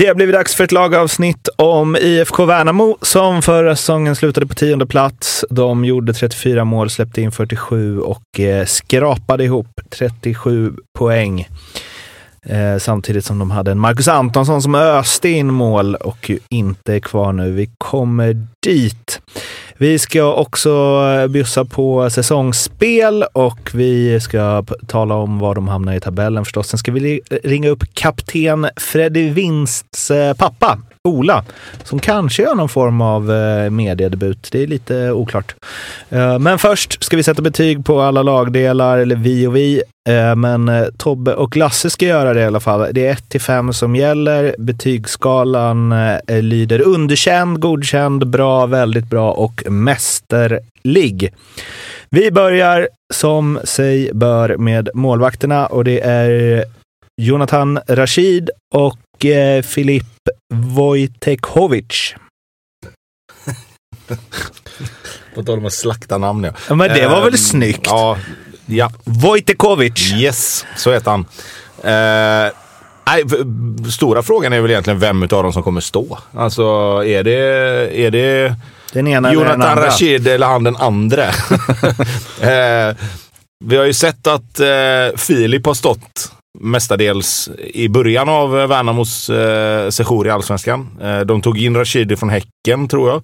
Det har blivit dags för ett lagavsnitt om IFK Värnamo som förra säsongen slutade på tionde plats. De gjorde 34 mål, släppte in 47 och eh, skrapade ihop 37 poäng. Eh, samtidigt som de hade en Marcus Antonsson som öste in mål och ju inte är kvar nu. Vi kommer dit. Vi ska också eh, bjussa på säsongsspel och vi ska tala om var de hamnar i tabellen förstås. Sen ska vi ringa upp kapten Freddy Winsts eh, pappa, Ola, som kanske gör någon form av eh, mediedebut. Det är lite oklart. Eh, men först ska vi sätta betyg på alla lagdelar, eller vi och vi. Eh, men Tobbe och Lasse ska göra det i alla fall. Det är 1 till 5 som gäller. Betygsskalan lyder underkänd, godkänd, bra, väldigt bra och mästerlig. Vi börjar som sig bör med målvakterna och det är Jonathan Rashid och Filip Wojtekovic. På tal om att slakta namn ja. ja men det var väl um, snyggt? Ja. ja. Wojtekovic. Yes, så heter han. Uh, nej, stora frågan är väl egentligen vem av dem som kommer stå. Alltså är det, är det den ena Jonathan eller den Rashid eller han den andra? uh, vi har ju sett att uh, Filip har stått mestadels i början av Värnamos eh, sejour i Allsvenskan. Eh, de tog in Rashidi från Häcken tror jag.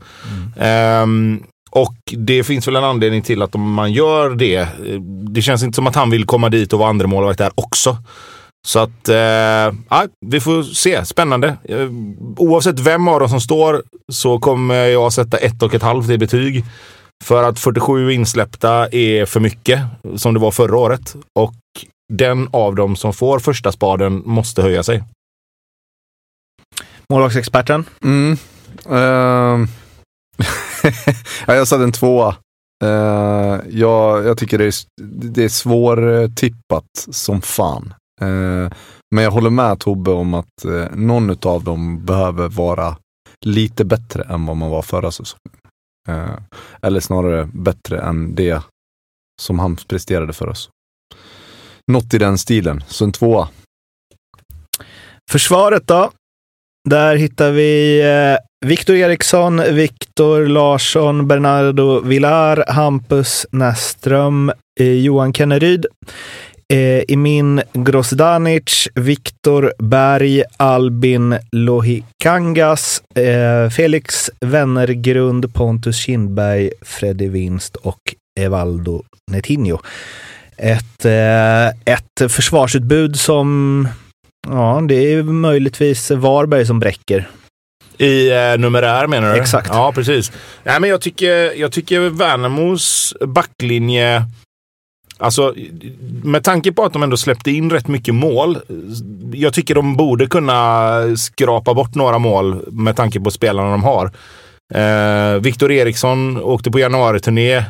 Mm. Eh, och det finns väl en anledning till att om man gör det. Eh, det känns inte som att han vill komma dit och vara andra målvakt där också. Så att, eh, vi får se. Spännande. Eh, oavsett vem av dem som står så kommer jag sätta ett och ett halvt i betyg. För att 47 insläppta är för mycket, som det var förra året. Och den av dem som får första spaden måste höja sig. Målvaktsexperten? Mm. Uh, ja, jag satte en tvåa. Uh, jag, jag tycker det är, det är svårtippat som fan. Uh, men jag håller med Tobbe om att uh, någon av dem behöver vara lite bättre än vad man var förra säsongen. Uh, eller snarare bättre än det som han presterade för oss. Något i den stilen, så en tvåa. Försvaret då? Där hittar vi eh, Viktor Eriksson, Viktor Larsson, Bernardo Villar, Hampus Näström, eh, Johan Kenneryd, eh, Emin Grosdanic, Viktor Berg, Albin Lohikangas, eh, Felix Wennergrund, Pontus Kindberg, Freddy Winst och Evaldo Netinho ett, eh, ett försvarsutbud som, ja, det är möjligtvis Varberg som bräcker. I eh, numerär menar du? Exakt. Ja, precis. Nej, men jag tycker, jag tycker Värnamos backlinje Alltså, med tanke på att de ändå släppte in rätt mycket mål. Jag tycker de borde kunna skrapa bort några mål med tanke på spelarna de har. Eh, Viktor Eriksson åkte på januariturné.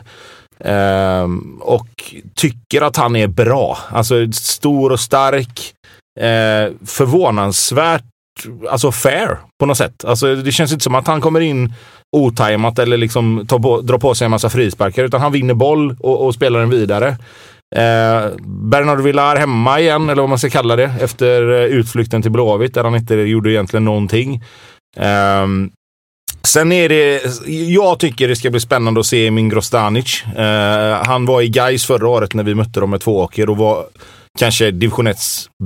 Um, och tycker att han är bra. Alltså stor och stark. Uh, förvånansvärt alltså fair på något sätt. Alltså, det känns inte som att han kommer in otajmat eller liksom på, drar på sig en massa frisparkar. Utan han vinner boll och, och spelar den vidare. Eh, Bernard Villar hemma igen, eller vad man ska kalla det, efter eh, utflykten till Blåvitt där han inte gjorde egentligen någonting. Eh, Sen är det, jag tycker det ska bli spännande att se Emin Grostanic. Uh, han var i Gais förra året när vi mötte dem med Tvååker och var kanske division 1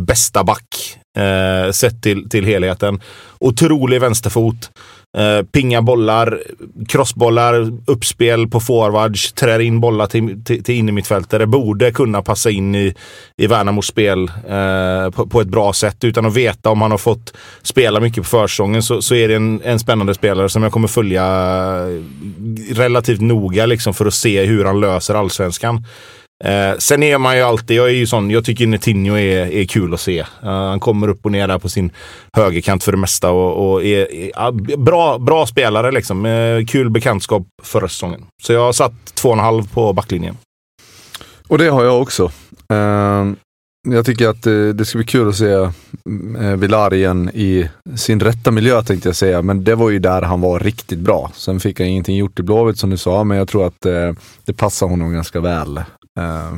bästa back uh, sett till, till helheten. Otrolig vänsterfot. Eh, pinga bollar, crossbollar, uppspel på forwards, trär in bollar till, till, till innermittfältare. Borde kunna passa in i, i Värnamos spel eh, på, på, ett bra sätt. Utan att veta om han har fått spela mycket på försäsongen så, så är det en, en spännande spelare som jag kommer följa relativt noga liksom, för att se hur han löser allsvenskan. Eh, sen är man ju alltid, jag är ju sån, jag tycker Netinho är, är kul att se. Uh, han kommer upp och ner där på sin högerkant för det mesta och, och är, är bra, bra spelare liksom. Eh, kul bekantskap förra säsongen. Så jag har satt två och en halv på backlinjen. Och det har jag också. Uh, jag tycker att uh, det ska bli kul att se uh, Villar igen i sin rätta miljö tänkte jag säga. Men det var ju där han var riktigt bra. Sen fick han ingenting gjort i Blåvitt som du sa, men jag tror att uh, det passar honom ganska väl. Eh,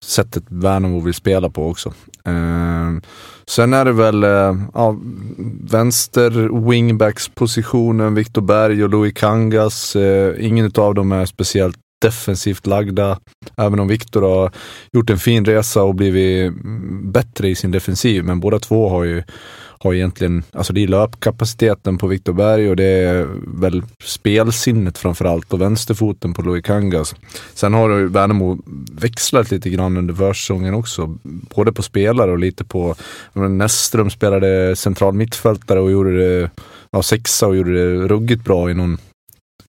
sättet Värnamo vill spela på också. Eh, sen är det väl eh, ja, vänster wingbacks positionen, Viktor Berg och Louis Kangas. Eh, ingen av dem är speciellt defensivt lagda. Även om Viktor har gjort en fin resa och blivit bättre i sin defensiv. Men båda två har ju har egentligen, alltså det är löpkapaciteten på Viktor Berg och det är väl spelsinnet framförallt och vänsterfoten på Louis Kangas. Sen har ju Värnamo växlat lite grann under försäsongen också. Både på spelare och lite på, Näsström spelade central mittfältare och gjorde det, ja sexa och gjorde det ruggigt bra i någon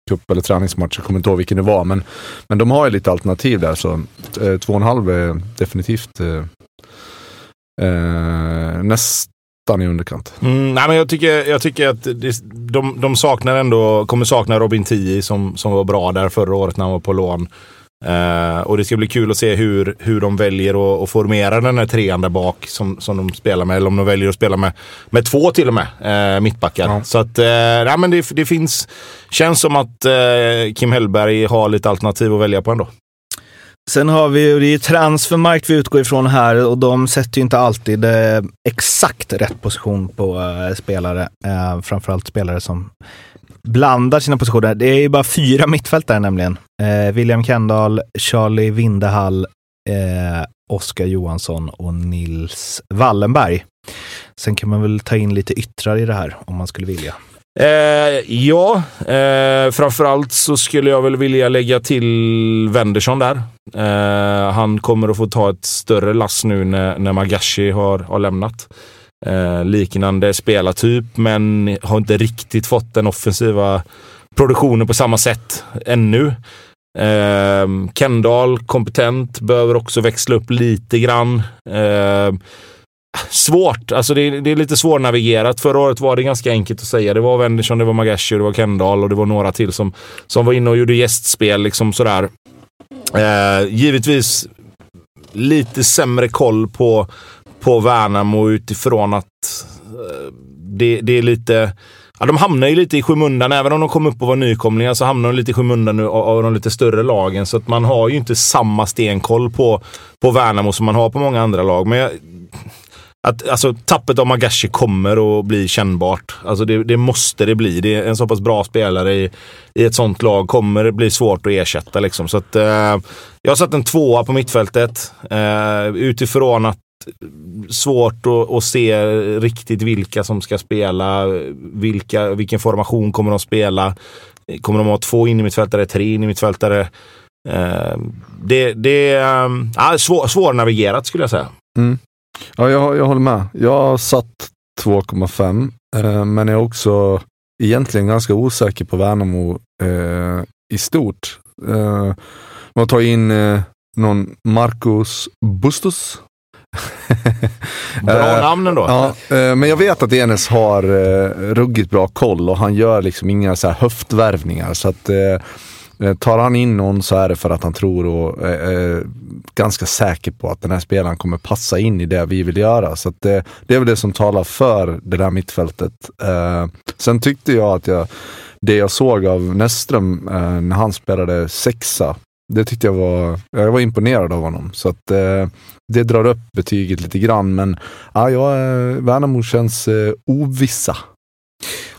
cup eller träningsmatch. Jag kommer inte ihåg vilken det var. Men, men de har ju lite alternativ där så eh, två och en halv är definitivt eh, eh, näst, i underkant. Mm, nej, men jag, tycker, jag tycker att det, de, de saknar ändå, kommer sakna Robin Tii som, som var bra där förra året när han var på lån. Uh, och det ska bli kul att se hur, hur de väljer att, att formera den här trean där bak som, som de spelar med. Eller om de väljer att spela med, med två till och med, uh, mittbackar. Ja. Så att, uh, nej, men det, det finns, känns som att Kim Hellberg har lite alternativ att välja på ändå. Sen har vi ju, det är transfermarkt vi utgår ifrån här och de sätter ju inte alltid eh, exakt rätt position på eh, spelare. Eh, framförallt spelare som blandar sina positioner. Det är ju bara fyra mittfältare nämligen. Eh, William Kendall, Charlie Vindehall, eh, Oskar Johansson och Nils Wallenberg. Sen kan man väl ta in lite yttrar i det här om man skulle vilja. Eh, ja, eh, framförallt så skulle jag väl vilja lägga till Wendersson där. Eh, han kommer att få ta ett större lass nu när, när Magashi har, har lämnat. Eh, liknande spelartyp, men har inte riktigt fått den offensiva produktionen på samma sätt ännu. Eh, Kendall, kompetent, behöver också växla upp lite grann. Eh, svårt. Alltså det är, det är lite svårnavigerat. Förra året var det ganska enkelt att säga. Det var Wendersson, det var Magashi, det var Kendall och det var några till som, som var inne och gjorde gästspel. Liksom sådär. Eh, givetvis lite sämre koll på, på Värnamo utifrån att eh, det, det är lite... Ja, de hamnar ju lite i skymundan. Även om de kom upp och var nykomlingar så hamnar de lite i skymundan nu av, av de lite större lagen. Så att man har ju inte samma stenkoll på, på Värnamo som man har på många andra lag. Men jag, att, alltså, tappet av Magashi kommer att bli kännbart. Alltså, det, det, måste det bli. Det är en så pass bra spelare i, i ett sånt lag kommer det bli svårt att ersätta. Liksom. Så att, eh, jag har satt en tvåa på mittfältet eh, utifrån att svårt att, att, se riktigt vilka som ska spela. Vilka, vilken formation kommer de spela? Kommer de ha två innermittfältare, tre innermittfältare? Eh, det det är eh, svår, svårnavigerat skulle jag säga. Mm. Ja, jag, jag håller med. Jag har satt 2,5, eh, men är också egentligen ganska osäker på Värnamo eh, i stort. Eh, man tar in eh, någon Marcus Bustos. bra namn ändå. Ja, eh, men jag vet att Enes har eh, ruggigt bra koll och han gör liksom inga så här höftvärvningar. Så att Eh, Eh, tar han in någon så är det för att han tror och är ganska säker på att den här spelaren kommer passa in i det vi vill göra. Så det, det, är väl det som talar för det där mittfältet. Eh, sen tyckte jag att jag, det jag såg av Näsström eh, när han spelade sexa, det tyckte jag var, jag var imponerad av honom. Så att det drar upp betyget lite grann. Men ja, jag, Värnamo känns ovissa.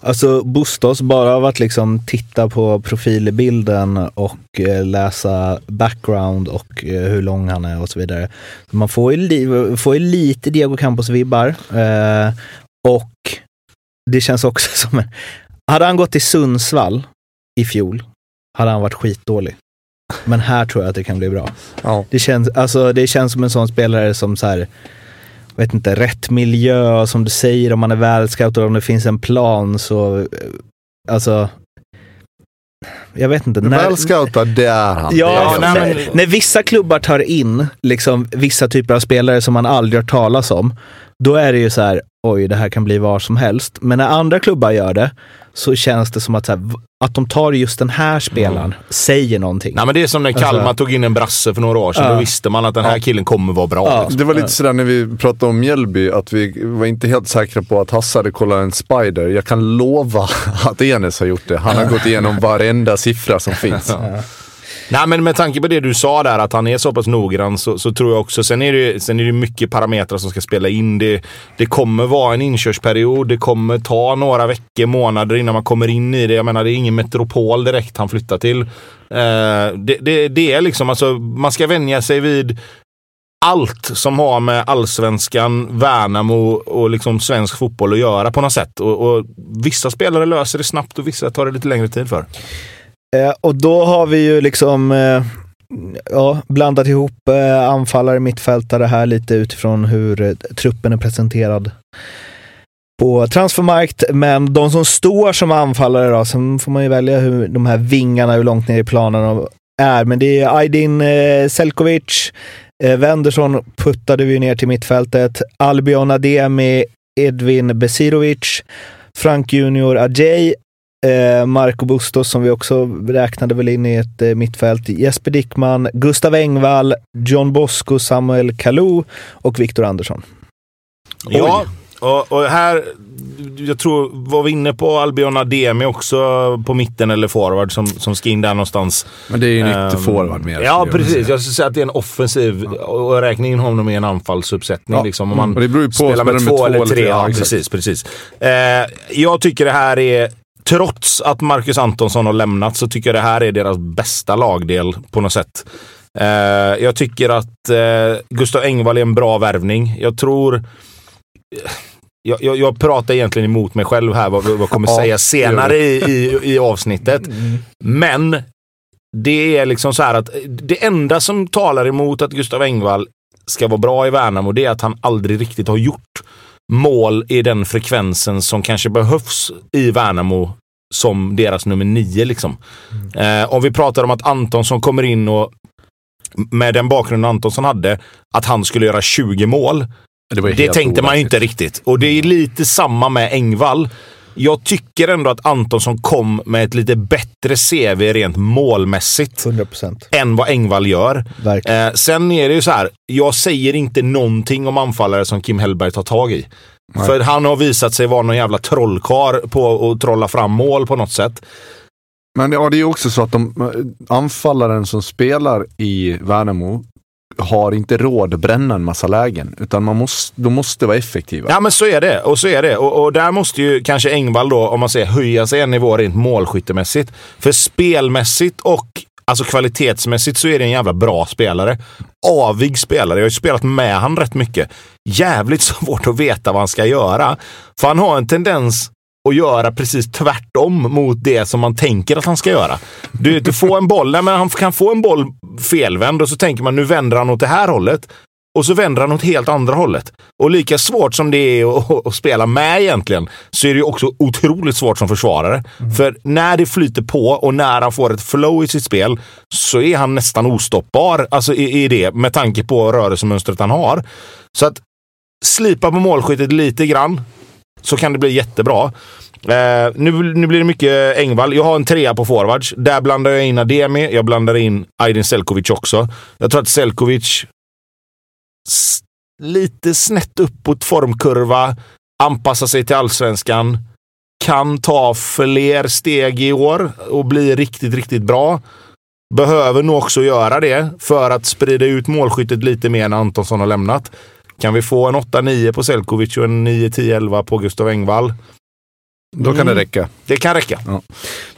Alltså Bustos, bara av att liksom titta på profilbilden och eh, läsa background och eh, hur lång han är och så vidare. Man får ju, li får ju lite Diego Campos-vibbar. Eh, och det känns också som en, hade han gått till Sundsvall i fjol hade han varit skitdålig. Men här tror jag att det kan bli bra. Ja. Det känns, alltså, det känns som en sån spelare som så här, vet inte, rätt miljö, som du säger, om man är välscoutad, om det finns en plan så, eh, alltså, jag vet inte. När, Väl scoutad, det är han. Ja, är nej, men- när vissa klubbar tar in liksom, vissa typer av spelare som man aldrig hört talas om, då är det ju så här, oj, det här kan bli var som helst. Men när andra klubbar gör det, så känns det som att, så här, att de tar just den här spelaren, säger någonting. Nej, men det är som när Kalmar Alltså- tog in en brasse för några år sedan. Ja. Då visste man att den här killen kommer vara bra. Ja. liksom. Det var lite sådär när vi pratade om Mjällby, att vi var inte helt säkra på att Hasse hade kollat en spider. Jag kan lova att Enes har gjort det. Han har gått igenom varenda siffra som finns. Nej, men med tanke på det du sa där, att han är så pass noggrann, så, så tror jag också... Sen är det, sen är det mycket parametrar som ska spela in. Det, det kommer vara en inkörsperiod. Det kommer ta några veckor, månader innan man kommer in i det. Jag menar, det är ingen metropol direkt han flyttar till. Eh, det, det, det är liksom, alltså, man ska vänja sig vid allt som har med allsvenskan, Värnamo och liksom svensk fotboll att göra på något sätt. Och, och vissa spelare löser det snabbt och vissa tar det lite längre tid för. Eh, och då har vi ju liksom eh, ja, blandat ihop eh, anfallare, mittfältare här lite utifrån hur eh, truppen är presenterad på transfermarkt. Men de som står som anfallare då, sen får man ju välja hur de här vingarna, hur långt ner i planen är. Men det är Aydin eh, Selkovic, eh, Wendersson puttade vi ner till mittfältet, Albion Ademi, Edvin Besirovic, Frank Junior Ajay, Eh, Marco Bustos som vi också räknade väl in i ett eh, mittfält. Jesper Dickman, Gustav Engvall, John Bosco, Samuel Kalou och Viktor Andersson. Ja, och, och här, jag tror, var vi inne på Albion Ademi också på mitten eller forward som, som ska in där någonstans. Men det är ju en Ehm, ytterforward mer. Ja, precis. Jag skulle säga att det är en offensiv och räkna in honom i en anfallsuppsättning. Ja. Liksom, om man Och det beror ju på, spelar med två eller tre. Ja, exakt. precis, precis. Eh, jag tycker det här är, trots att Marcus Antonsson har lämnat, så tycker jag det här är deras bästa lagdel på något sätt. Eh, jag tycker att eh, Gustav Engvall är en bra värvning. Jag tror... Jag, jag, jag pratar egentligen emot mig själv här, vad jag kommer Ja, säga senare i, i, i avsnittet. Men det är liksom så här att det enda som talar emot att Gustav Engvall ska vara bra i Värnamo, det är att han aldrig riktigt har gjort mål i den frekvensen som kanske behövs i Värnamo som deras nummer nio. Liksom. Eh, om vi pratar om att Antonsson kommer in och med den bakgrunden Antonsson hade, att han skulle göra 20 mål. Det, Det tänkte man ju inte riktigt. Och det är lite samma med Engvall. Jag tycker ändå att Antonsson kom med ett lite bättre CV rent målmässigt 100 procent. än vad Engvall gör. Eh, sen är det ju så här, jag säger inte någonting om anfallare som Kim Hellberg tar tag i. Nej. För han har visat sig vara någon jävla trollkar på att trolla fram mål på något sätt. Men ja, det är ju också så att de, anfallaren som spelar i Värnamo har inte råd att bränna en massa lägen. Utan man måste, de måste vara effektiva. Ja men så är det. Och så är det. Och, och där måste ju kanske Engvall då, om man säger höja sig en nivå rent målskyttemässigt. För spelmässigt och alltså kvalitetsmässigt så är det en jävla bra spelare. Avig spelare. Jag har ju spelat med han rätt mycket. Jävligt svårt att veta vad han ska göra. För han har en tendens att göra precis tvärtom mot det som man tänker att han ska göra. Du, du får en boll, nej, men han kan få en boll felvänd och så tänker man nu vänder han åt det här hållet. Och så vänder han åt helt andra hållet. Och lika svårt som det är att, att spela med egentligen, så är det ju också otroligt svårt som försvarare. För när det flyter på och när han får ett flow i sitt spel, så är han nästan ostoppbar alltså i, i det, med tanke på rörelsemönstret han har. Så att slipa på målskyttet lite grann, så kan det bli jättebra. Eh, nu, nu blir det mycket Engvall. Jag har en trea på forwards. Där blandar jag in Ademi. Jag blandar in Aydin Selkovic också. Jag tror att Selkovic lite snett uppåt formkurva, anpassar sig till allsvenskan, kan ta fler steg i år och bli riktigt, riktigt bra. Behöver nog också göra det för att sprida ut målskyttet lite mer när Antonsson har lämnat. Kan vi få en 8-9 på Selkovic och en 9-10-11 på Gustav Engvall? Då kan det räcka. Det kan räcka.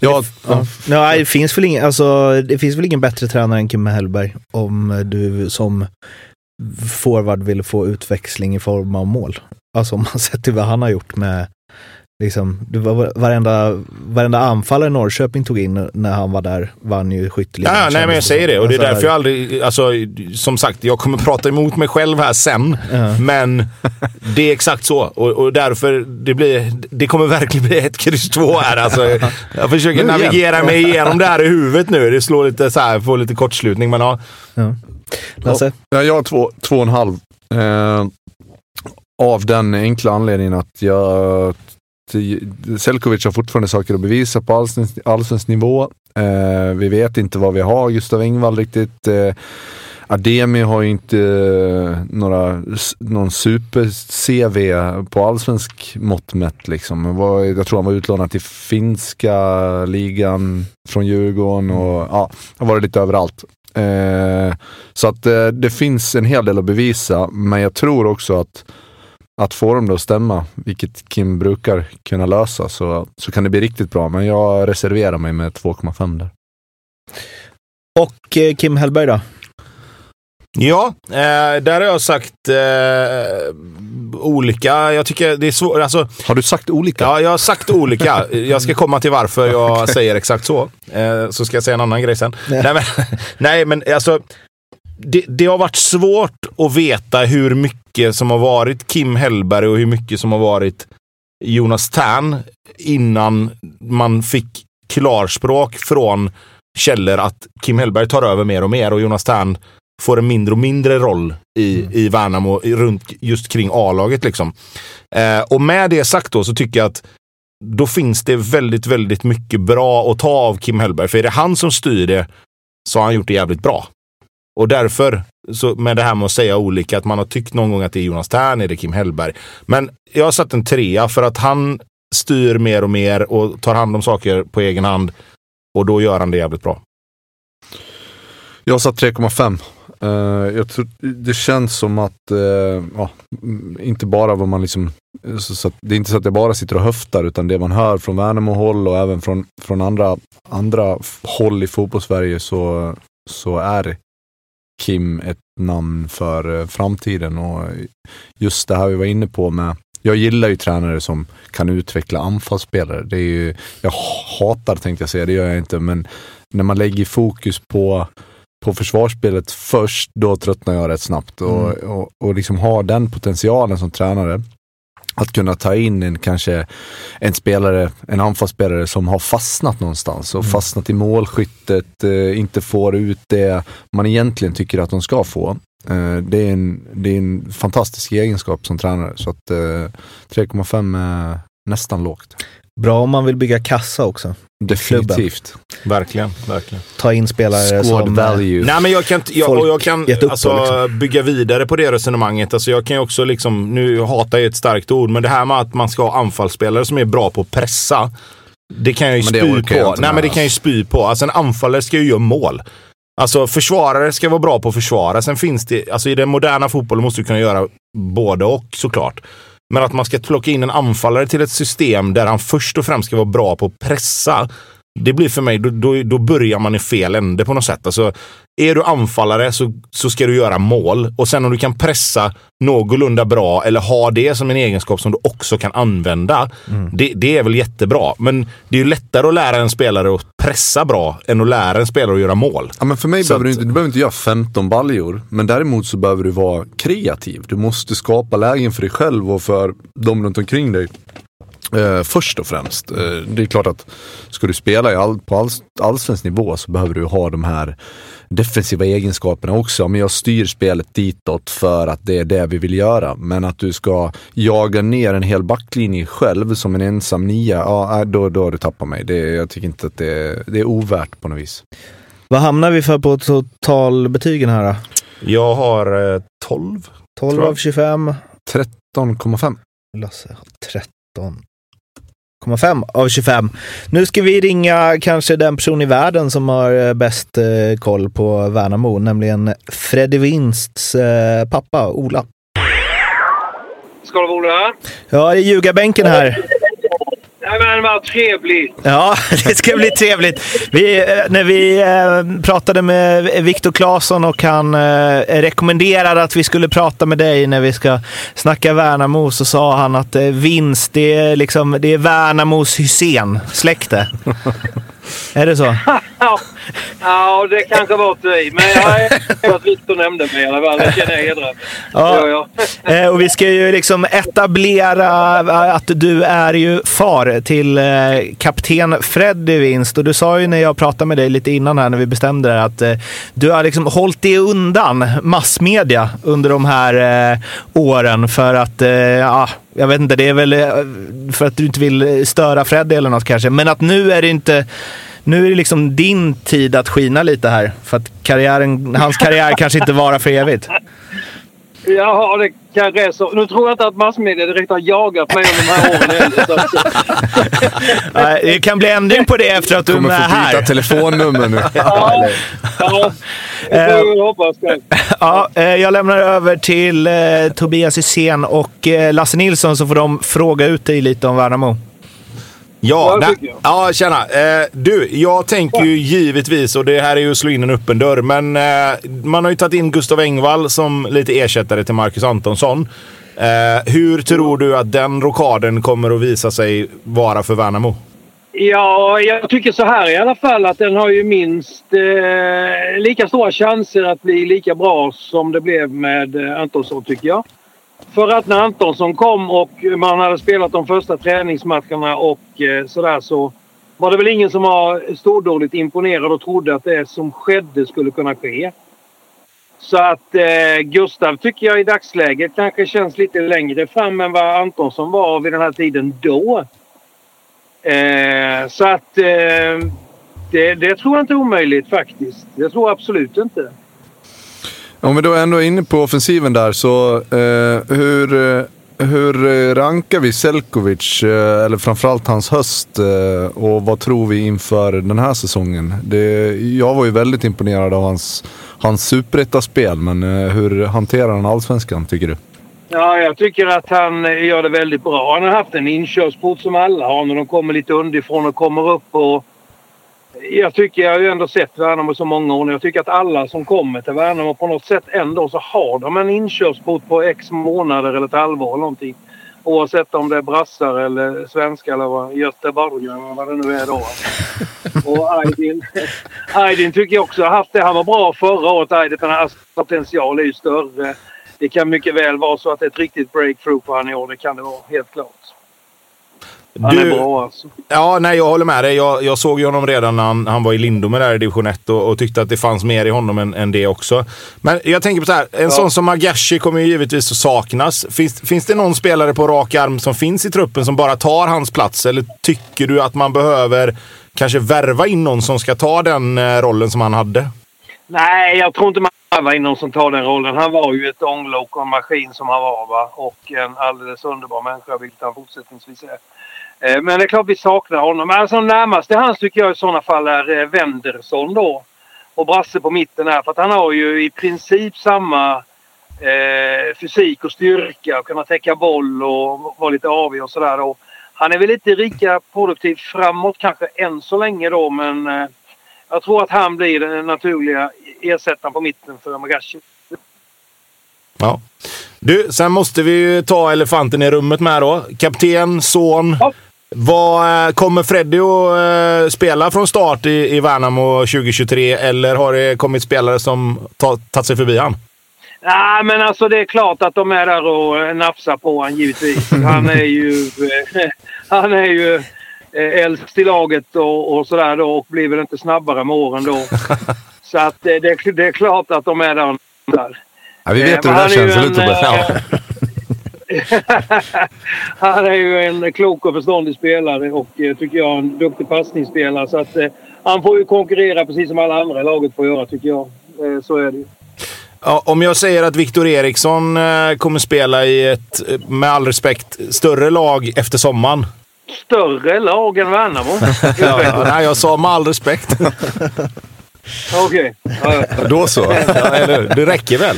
Ja, ja. Nej, det finns, väl ingen, alltså, det finns väl ingen bättre tränare än Kim Hellberg om du som forward vill få utväxling i form av mål. Alltså om man sett till vad han har gjort med Liksom, det var varenda, varenda anfallare Norrköping tog in när han var där vann ju skytteligan. Ja, nej, men jag säger det. Och det är därför jag aldrig... Alltså, som sagt, jag kommer prata emot mig själv här sen. Ja. Men det är exakt så. Och, och därför, det, blir, det kommer verkligen bli ett kryss två här. Alltså, jag försöker Nu igen. navigera mig igenom det här i huvudet nu. Det slår lite så här, får lite kortslutning. Men ja, Ja. Lasse? Ja, jag har två, två och en halv. Eh, av den enkla anledningen att jag... Selkovic har fortfarande saker att bevisa på allsvensk, allsvensk nivå. Eh, vi vet inte vad vi har, Gustav Engvall riktigt. Eh, Ademi har ju inte eh, några, någon super-CV på allsvensk mått mätt. Liksom. Han var- Jag tror han var utlånad till finska ligan från Djurgården och ja, har varit lite överallt. Eh, så att eh, det finns en hel del att bevisa, men jag tror också att att få dem då att stämma, vilket Kim brukar kunna lösa, så, så kan det bli riktigt bra. Men jag reserverar mig med 2,5 där. Och eh, Kim Hellberg då? Ja, eh, där har jag sagt eh, olika. Jag tycker det är svårt. Alltså, Har du sagt olika? ja, jag har sagt olika. Jag ska komma till varför jag säger exakt så. Eh, så ska jag säga en annan grej sen. Nej. Nej, men, nej, men alltså. Det, det har varit svårt att veta hur mycket som har varit Kim Hellberg och hur mycket som har varit Jonas Tern innan man fick klarspråk från källor att Kim Hellberg tar över mer och mer och Jonas Tern får en mindre och mindre roll i, i Värnamo runt just kring A-laget. Liksom. Eh, och med det sagt då så tycker jag att då finns det väldigt, väldigt mycket bra att ta av Kim Hellberg. För är det han som styr det så har han gjort det jävligt bra. Och därför, så med det här med att säga olika, att man har tyckt någon gång att det är Jonas Tern, är det Kim Hellberg. Men jag har satt en trea för att han styr mer och mer och tar hand om saker på egen hand. Och då gör han det jävligt bra. Jag har satt 3,5. Uh, eh, jag tror, det känns som att, uh, ja, mm, inte bara vad man liksom, så, så att, det är inte så att jag bara sitter och höftar utan det man hör från Värnamo-håll och även från, från andra, andra håll i fotbollssverige så, så är Kim ett namn för eh, framtiden och just det här vi var inne på med jag gillar ju tränare som kan utveckla anfallsspelare. Det är ju, jag hatar tänkte jag säga, det gör jag inte, men när man lägger fokus på på försvarsspelet först, då tröttnar jag rätt snabbt. Och, och, och liksom ha den potentialen som tränare. Att kunna ta in en kanske en spelare, en anfallsspelare som har fastnat någonstans och fastnat i målskyttet, eh, inte får ut det man egentligen tycker att de ska få. Eh, det, är en, det är en fantastisk egenskap som tränare. Så att eh, 3,5 är nästan lågt. Bra om man vill bygga kassa också. Definitivt. Verkligen, verkligen. Ta in spelare Squad som... value. Nej, men jag kan, jag, jag kan alltså, på, liksom. bygga vidare på det resonemanget. Alltså, jag kan ju också, liksom, nu hatar jag ett starkt ord, men det här med att man ska ha anfallsspelare som är bra på att pressa. Det kan jag ju Men det spy på. Nej, men det kan jag ju spy på. Alltså, en anfallare ska ju göra mål. Alltså försvarare ska vara bra på att försvara. Sen finns det, alltså i den moderna fotbollen måste du kunna göra både och såklart. Men att man ska plocka in en anfallare till ett system där han först och främst ska vara bra på att pressa. Det blir för mig, då, då, då börjar man i fel ände på något sätt. Alltså, är du anfallare så, så ska du göra mål. Och sen om du kan pressa någorlunda bra eller ha det som en egenskap som du också kan använda. Det, det är väl jättebra. Men det är lättare att lära en spelare att pressa bra än att lära en spelare att göra mål. Ja, men för mig Så behöver du att- inte, du behöver inte göra 15 baljor, men däremot så behöver du vara kreativ. Du måste skapa lägen för dig själv och för de runt omkring dig. Eh, först och främst. Eh, det är klart att ska du spela i all, på all, allsvensk nivå så behöver du ha de här defensiva egenskaperna också. Men jag styr spelet ditåt för att det är det vi vill göra. Men att du ska jaga ner en hel backlinje själv som en ensam nia, ja, äh, då, då har du tappat mig. Det, jag tycker inte att det, det är ovärt på något vis. Vad hamnar vi för på totalbetygen här då? Jag har eh, 12. 12 Tror jag. av 25. 13,5. Lasse har 13,5 av 25. Nu ska vi ringa kanske den person i världen som har eh, bäst eh, koll på Värnamo, nämligen Freddy Winsts eh, pappa Ola. Vara här? Ja, det är ljugarbänken här. Nej, men vad trevligt. Ja, det ska bli trevligt. Vi, eh, när vi eh, pratade med Viktor Claesson och han eh, rekommenderade att vi skulle prata med dig när vi ska snacka Värnamo så sa han att vinst, det är, liksom, det är Värnamos Hysén-släkte. Är det så? Ja, det kanske var ett i. Men jag är att Viktor nämnde mig i alla fall. Det känner jag hedrar ja. ja, ja. Eh, och vi ska ju liksom etablera att du är ju far till eh, kapten Fred i vinst. Och du sa ju när jag pratade med dig lite innan här när vi bestämde det att eh, du har liksom hållit dig undan massmedia under de här åren för att ja, jag vet inte, det är väl för att du inte vill störa Fred eller något kanske. Men att nu är det inte nu är det liksom din tid att skina lite här. För att karriären, hans karriär kanske inte varar för evigt. Ja, det kanske är så. Nu tror jag inte att massmedia direkt har jagat mig under de här åren heller. det kan bli ändring på det efter att du är med här. kommer få byta telefonnummer nu. ja, ja, det får vi hoppas. Ja, eh, jag lämnar över till eh, Tobias Hysén och eh, Lasse Nilsson så får de fråga ut dig lite om Värnamo. Ja, ja, ja tjena. Eh, du, jag tänker ju givetvis, och det här är ju att slå in en öppen dörr, men eh, man har ju tagit in Gustav Engvall som lite ersättare till Marcus Antonsson. Eh, hur tror du att den rokaden kommer att visa sig vara för Värnamo? Ja, jag tycker så här i alla fall att den har ju minst eh, lika stora chanser att bli lika bra som det blev med eh, Antonsson tycker jag. För att när Antonsson kom och man hade spelat de första träningsmatcherna och eh, sådär så var det väl ingen som var stordåligt imponerad och trodde att det som skedde skulle kunna ske. Så att eh, Gustav tycker jag i dagsläget kanske känns lite längre fram än vad Antonsson var vid den här tiden då. Eh, så att eh, det, det tror jag inte är omöjligt faktiskt. Det tror jag absolut inte. Om vi då ändå är inne på offensiven där, så eh, hur, eh, hur rankar vi Selkovic, eh, eller framförallt hans höst, eh, och vad tror vi inför den här säsongen? Det, jag var ju väldigt imponerad av hans, hans superettaspel, men eh, hur hanterar han allsvenskan, tycker du? Ja, jag tycker att han eh, gör det väldigt bra. Han har haft en inkörsport som alla har när de kommer lite underifrån och kommer upp och jag tycker, jag har ju ändå sett Värnamo så många år nu. Jag tycker att alla som kommer till Värnamo på något sätt ändå så har de en inkörsport på x månader eller ett halvår eller någonting. Oavsett om det är brassar eller svenska eller vad, Göteborg eller vad det nu är då. Och Aydin, Aydin tycker jag också har haft det. Han var bra förra året Aydin men hans potential är ju större. Det kan mycket väl vara så att det är ett riktigt breakthrough på honom i år. Det kan det vara, helt klart. Han du, är bra alltså. Ja, nej, jag håller med dig. Jag, jag såg ju honom redan när han, han var i Lindome där i division 1 och, och, tyckte att det fanns mer i honom än, än det också. Men jag tänker på så här, en ja. sån som Magashi kommer ju givetvis att saknas. Finns, finns det någon spelare på rak arm som finns i truppen som bara tar hans plats? Eller tycker du att man behöver kanske värva in någon som ska ta den eh, rollen som han hade? Nej, jag tror inte man värvar in någon som tar den rollen. Han var ju ett ånglok och en maskin som han var. Va? Och en alldeles underbar människa, vilket han fortsättningsvis är. Eh, men det är klart vi saknar honom. Alltså närmast till hans tycker jag i sådana fall är eh, Wendersson då. Och Brasse på mitten här. För att han har ju i princip samma eh, fysik och styrka och kunna täcka boll och vara lite avig och sådär. Han är väl lite lika produktiv framåt kanske än så länge då men eh, jag tror att han blir den naturliga ersättaren på mitten för Magashi. Ja. Du, sen måste vi ju ta elefanten i rummet med då. Kapten, son. Ja. Vad, eh, kommer Freddy att uh, spela från start i, i Värnamo 2023 eller har det kommit spelare som tagit sig förbi han? Nej, men alltså det är klart att de är där och eh, nafsar på honom givetvis. Han är ju, han är ju äldst i laget och, och sådär då och blir väl inte snabbare med åren då. Så att det, det är klart att de är där. Ja, vi vet hur det där känns lite. han är ju en klok och förståndig spelare och eh, tycker jag en duktig passningsspelare. Så att, eh, han får ju konkurrera precis som alla andra i laget får göra tycker jag. Eh, så är det ju. Ja, om jag säger att Viktor Eriksson eh, kommer spela i ett, eh, med all respekt, större lag efter sommaren. Större lag än Värnamo? ja, nej, jag sa med all respekt. Okej. Ja, ja. Då så. Ja, eller? Det räcker väl?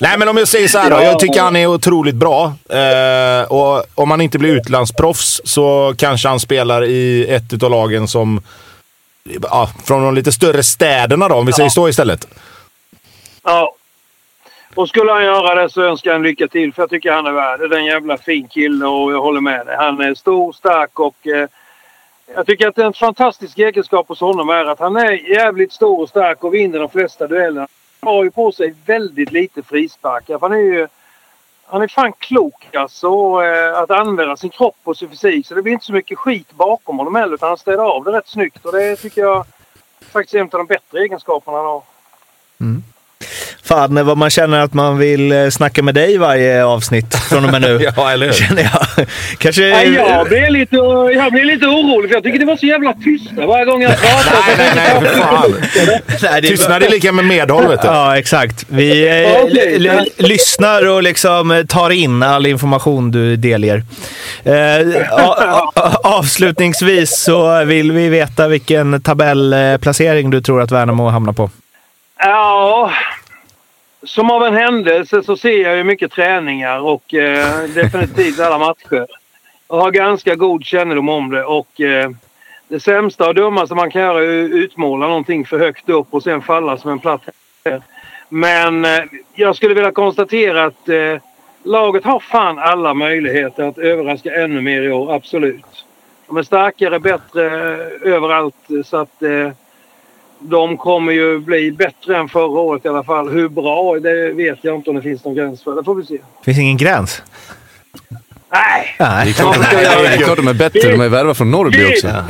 Nej, men om jag säger så här då. Jag tycker han är otroligt bra. Eh, och om han inte blir utlandsproffs så kanske han spelar i ett av lagen som... Ja, från de lite större städerna då, om vi säger så istället. Ja. Och skulle han göra det så önskar jag en lycka till för jag tycker han är värd. Det är en jävla fin kille och jag håller med dig. Han är stor, stark och eh, jag tycker att en fantastisk egenskap hos honom är att han är jävligt stor och stark och vinner de flesta duellerna. Han har ju på sig väldigt lite frisparkar. Han är ju han är fan klok alltså eh, att använda sin kropp och sin fysik. Så det blir inte så mycket skit bakom honom heller utan han städar av det rätt snyggt. Och det tycker jag faktiskt är en av de bättre egenskaperna han har. Mm. Fan, vad man känner att man vill eh, snacka med dig varje avsnitt från och med nu. Ja, eller hur? Känner jag. Kanske... Nej, jag blir lite, jag blir lite orolig för jag tycker det var så jävla tysta varje gång jag pratar. Nej, nej, nej, för fan. Nej, det är- Tystnad är lika med medhåll, vet du. Ja, exakt. Vi eh, l- lyssnar och liksom tar in all information du delger. Eh, avslutningsvis så vill vi veta vilken tabellplacering du tror att Värnamo hamnar på. Ja, som av en händelse så ser jag ju mycket träningar och eh, definitivt alla matcher. Jag har ganska god kännedom om det och eh, det sämsta och dummaste man kan göra är att utmåla någonting för högt upp och sen falla som en platt. Men eh, jag skulle vilja konstatera att eh, laget har fan alla möjligheter att överraska ännu mer i år, absolut. De är starkare, bättre eh, överallt så att eh, de kommer ju bli bättre än förra året i alla fall. Hur bra, det vet jag inte om det finns någon gräns för. Det får vi se. Finns ingen gräns? Nej! Nej. Det är klart de är bättre. De är värva från Norrby också.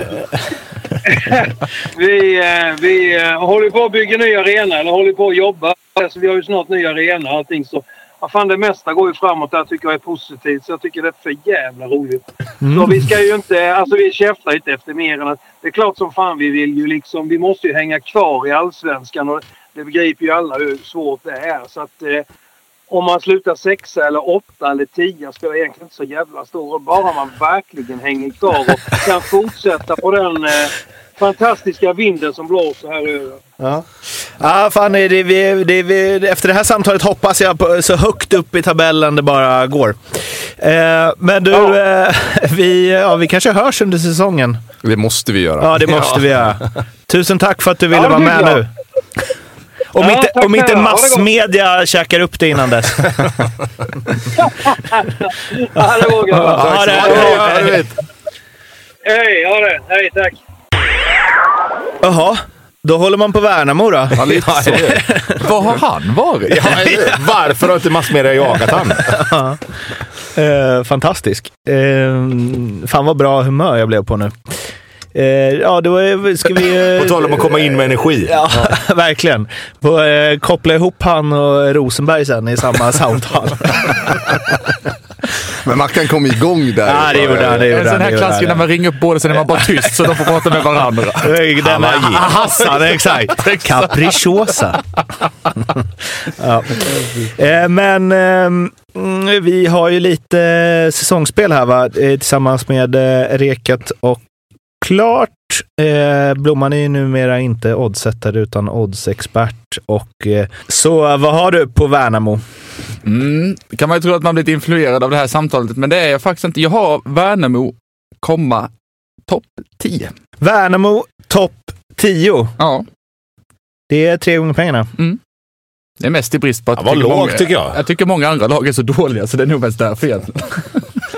Vi, eh, vi eh, håller på att bygga ny arena, eller håller på att jobba. Så vi har ju snart ny arena och allting. Så, ja, fan, det mesta går ju framåt där tycker jag är positivt. Så jag tycker det är för jävla roligt. Så vi ska ju inte... Alltså vi käftar inte efter mer än att... Det är klart som fan vi vill ju liksom... Vi måste ju hänga kvar i Allsvenskan och det begriper ju alla hur svårt det är. Så att... Eh, om man slutar sexa eller åtta eller tio spelar egentligen inte så jävla stor roll. Bara man verkligen hänger kvar och kan fortsätta på den eh, fantastiska vinden som blåser här över. Ja, ja fan, det, det, vi, det, vi, efter det här samtalet hoppas jag på, så högt upp i tabellen det bara går. Eh, men du, Ja. eh, vi, ja, vi kanske hörs under säsongen. Det måste vi göra. Ja, det måste vi göra. Tusen tack för att du ville Ja, vara med bra. nu. Om Ja, inte, om inte. Ha massmedia käkar upp det innan dess. Ja, det jag. Ja, Ja, du vet. Hej, ha det. Hej, tack. Jaha, då håller man på Värnamo då. Ja, lite så. Var har han varit? Ja? Varför har inte massmedia jagat han? Eh, fantastisk. Eh, fan vad bra humör jag blev på nu. Eh, ja, då är- ska vi... eh, På tal om att komma in med energi. Ja, verkligen. Få, eh, koppla ihop han och Rosenberg sen i samma samtal. Men Mackan kom igång där. ja, det gjorde han. Det En sån här klassiker när man ringer upp båda, sen är man bara tyst så de får prata med varandra. Den är Hassan, exakt. Capricciosa. ja. eh, men eh, mm, vi har ju lite säsongsspel här va? Eh, tillsammans med eh, Reket och Klart. Eh, Blomman är ju numera inte oddsättare utan oddsexpert. Och, eh, så vad har du på Värnamo? Mm, kan man ju tro att man blivit influerad av det här samtalet, men det är jag faktiskt inte. Jag har Värnamo, komma, topp 10. Värnamo topp 10. Ja, Det är tre gånger pengarna. det är mest i brist på att Ja, vad jag tycker lågt, många, tycker jag. Jag tycker många andra lag är så dåliga, så det är nog mest därför egentligen.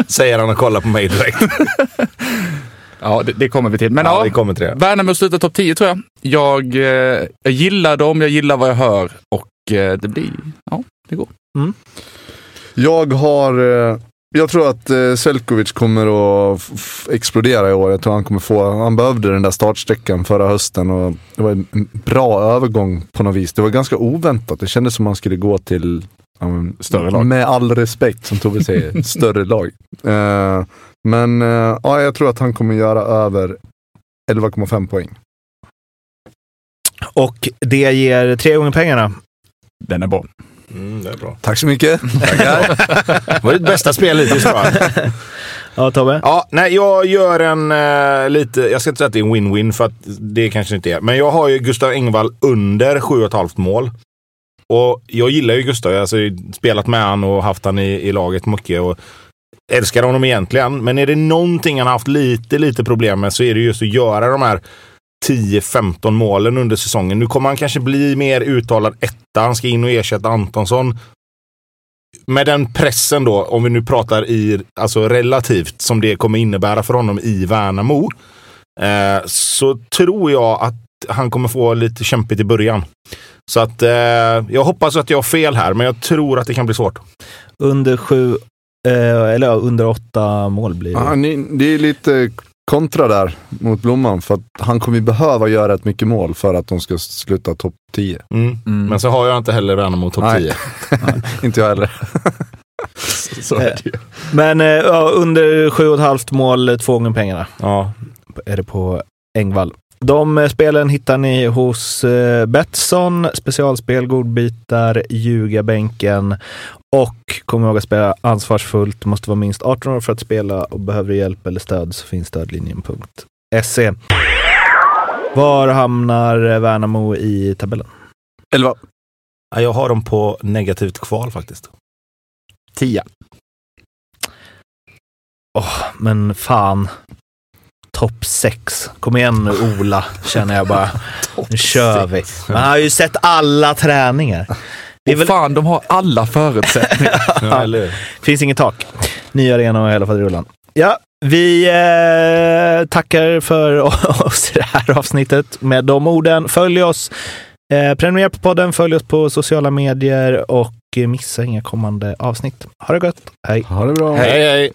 Säger han och kollar på mig direkt. Ja, det, det kommer vi till. Men Ja, ja, vi kommer till det. Värnamo slutar topp 10 tror jag. Jag, eh, jag gillar dem, jag gillar vad jag hör och eh, det blir, ja, det går. Jag har... eh, Jag tror att eh, Selkovic kommer att explodera i år. Jag tror han kommer få... Han behövde den där startsträckan förra hösten och det var en bra övergång på något vis. Det var ganska oväntat. Det kändes som han skulle gå till ja, men, Större lag. Med all respekt, som Tove säger, större lag. Eh, men eh, ja, jag tror att han kommer göra över 11,5 poäng. Och det ger tre gånger pengarna. Den är bra. Mm, det är bra. Tack så mycket. Det var ditt bästa spel hittills tror jag. Ja, Tobbe? Ja, nej, jag gör en eh, lite, jag ska inte säga att det är en win-win för att det kanske inte är. Men jag har ju Gustav Engvall under 7,5 mål. Och jag gillar ju Gustav. Jag har alltså spelat med han och haft han i, i laget mycket. Och älskar honom egentligen. Men är det någonting han har haft lite, lite problem med så är det just att göra de här 10-15 målen under säsongen. Nu kommer han kanske bli mer uttalad etta. Han ska in och ersätta Antonsson. Med den pressen då, om vi nu pratar i, alltså relativt, som det kommer innebära för honom i Värnamo. Eh, så tror jag att han kommer få lite kämpigt i början. Så att eh, jag hoppas att jag har fel här, men jag tror att det kan bli svårt. Under sju, eller ja, under åtta mål blir det. Ja, ni, det är lite kontra där mot Blomman. För att han kommer ju behöva göra ett mycket mål för att de ska sluta topp 10. Mm. Men så har jag inte heller Värnamo topp Nej. 10. Inte jag heller. Så är det ju. Men eh, ja, under sju och ett halvt mål, två gånger pengarna. Ja. är det på Engvall. De eh, spelen hittar ni hos eh, Betsson, specialspel, godbitar, ljugarbänken och kom ihåg att spela ansvarsfullt. Måste vara minst 18 år för att spela och behöver hjälp eller stöd så finns stödlinjen.se. Var hamnar eh, Värnamo i tabellen? Elva. Ja, Jag har dem på negativt kval faktiskt. Tia. Men fan. Topp 6. Kom igen nu Ola, känner jag bara. Nu kör vi. Man har ju sett alla träningar. Det är väl, fan, de har alla förutsättningar. Ja, finns inget tak. Ny arena och i alla fall i rullan. Ja, vi eh, tackar för oss i det här avsnittet med de orden. Följ oss, eh, prenumerera på podden, följ oss på sociala medier och eh, missa inga kommande avsnitt. Ha det gott. Hej! Ha det bra. Hej, hej!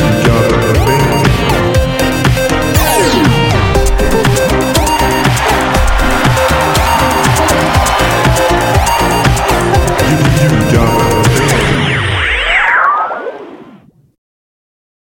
you got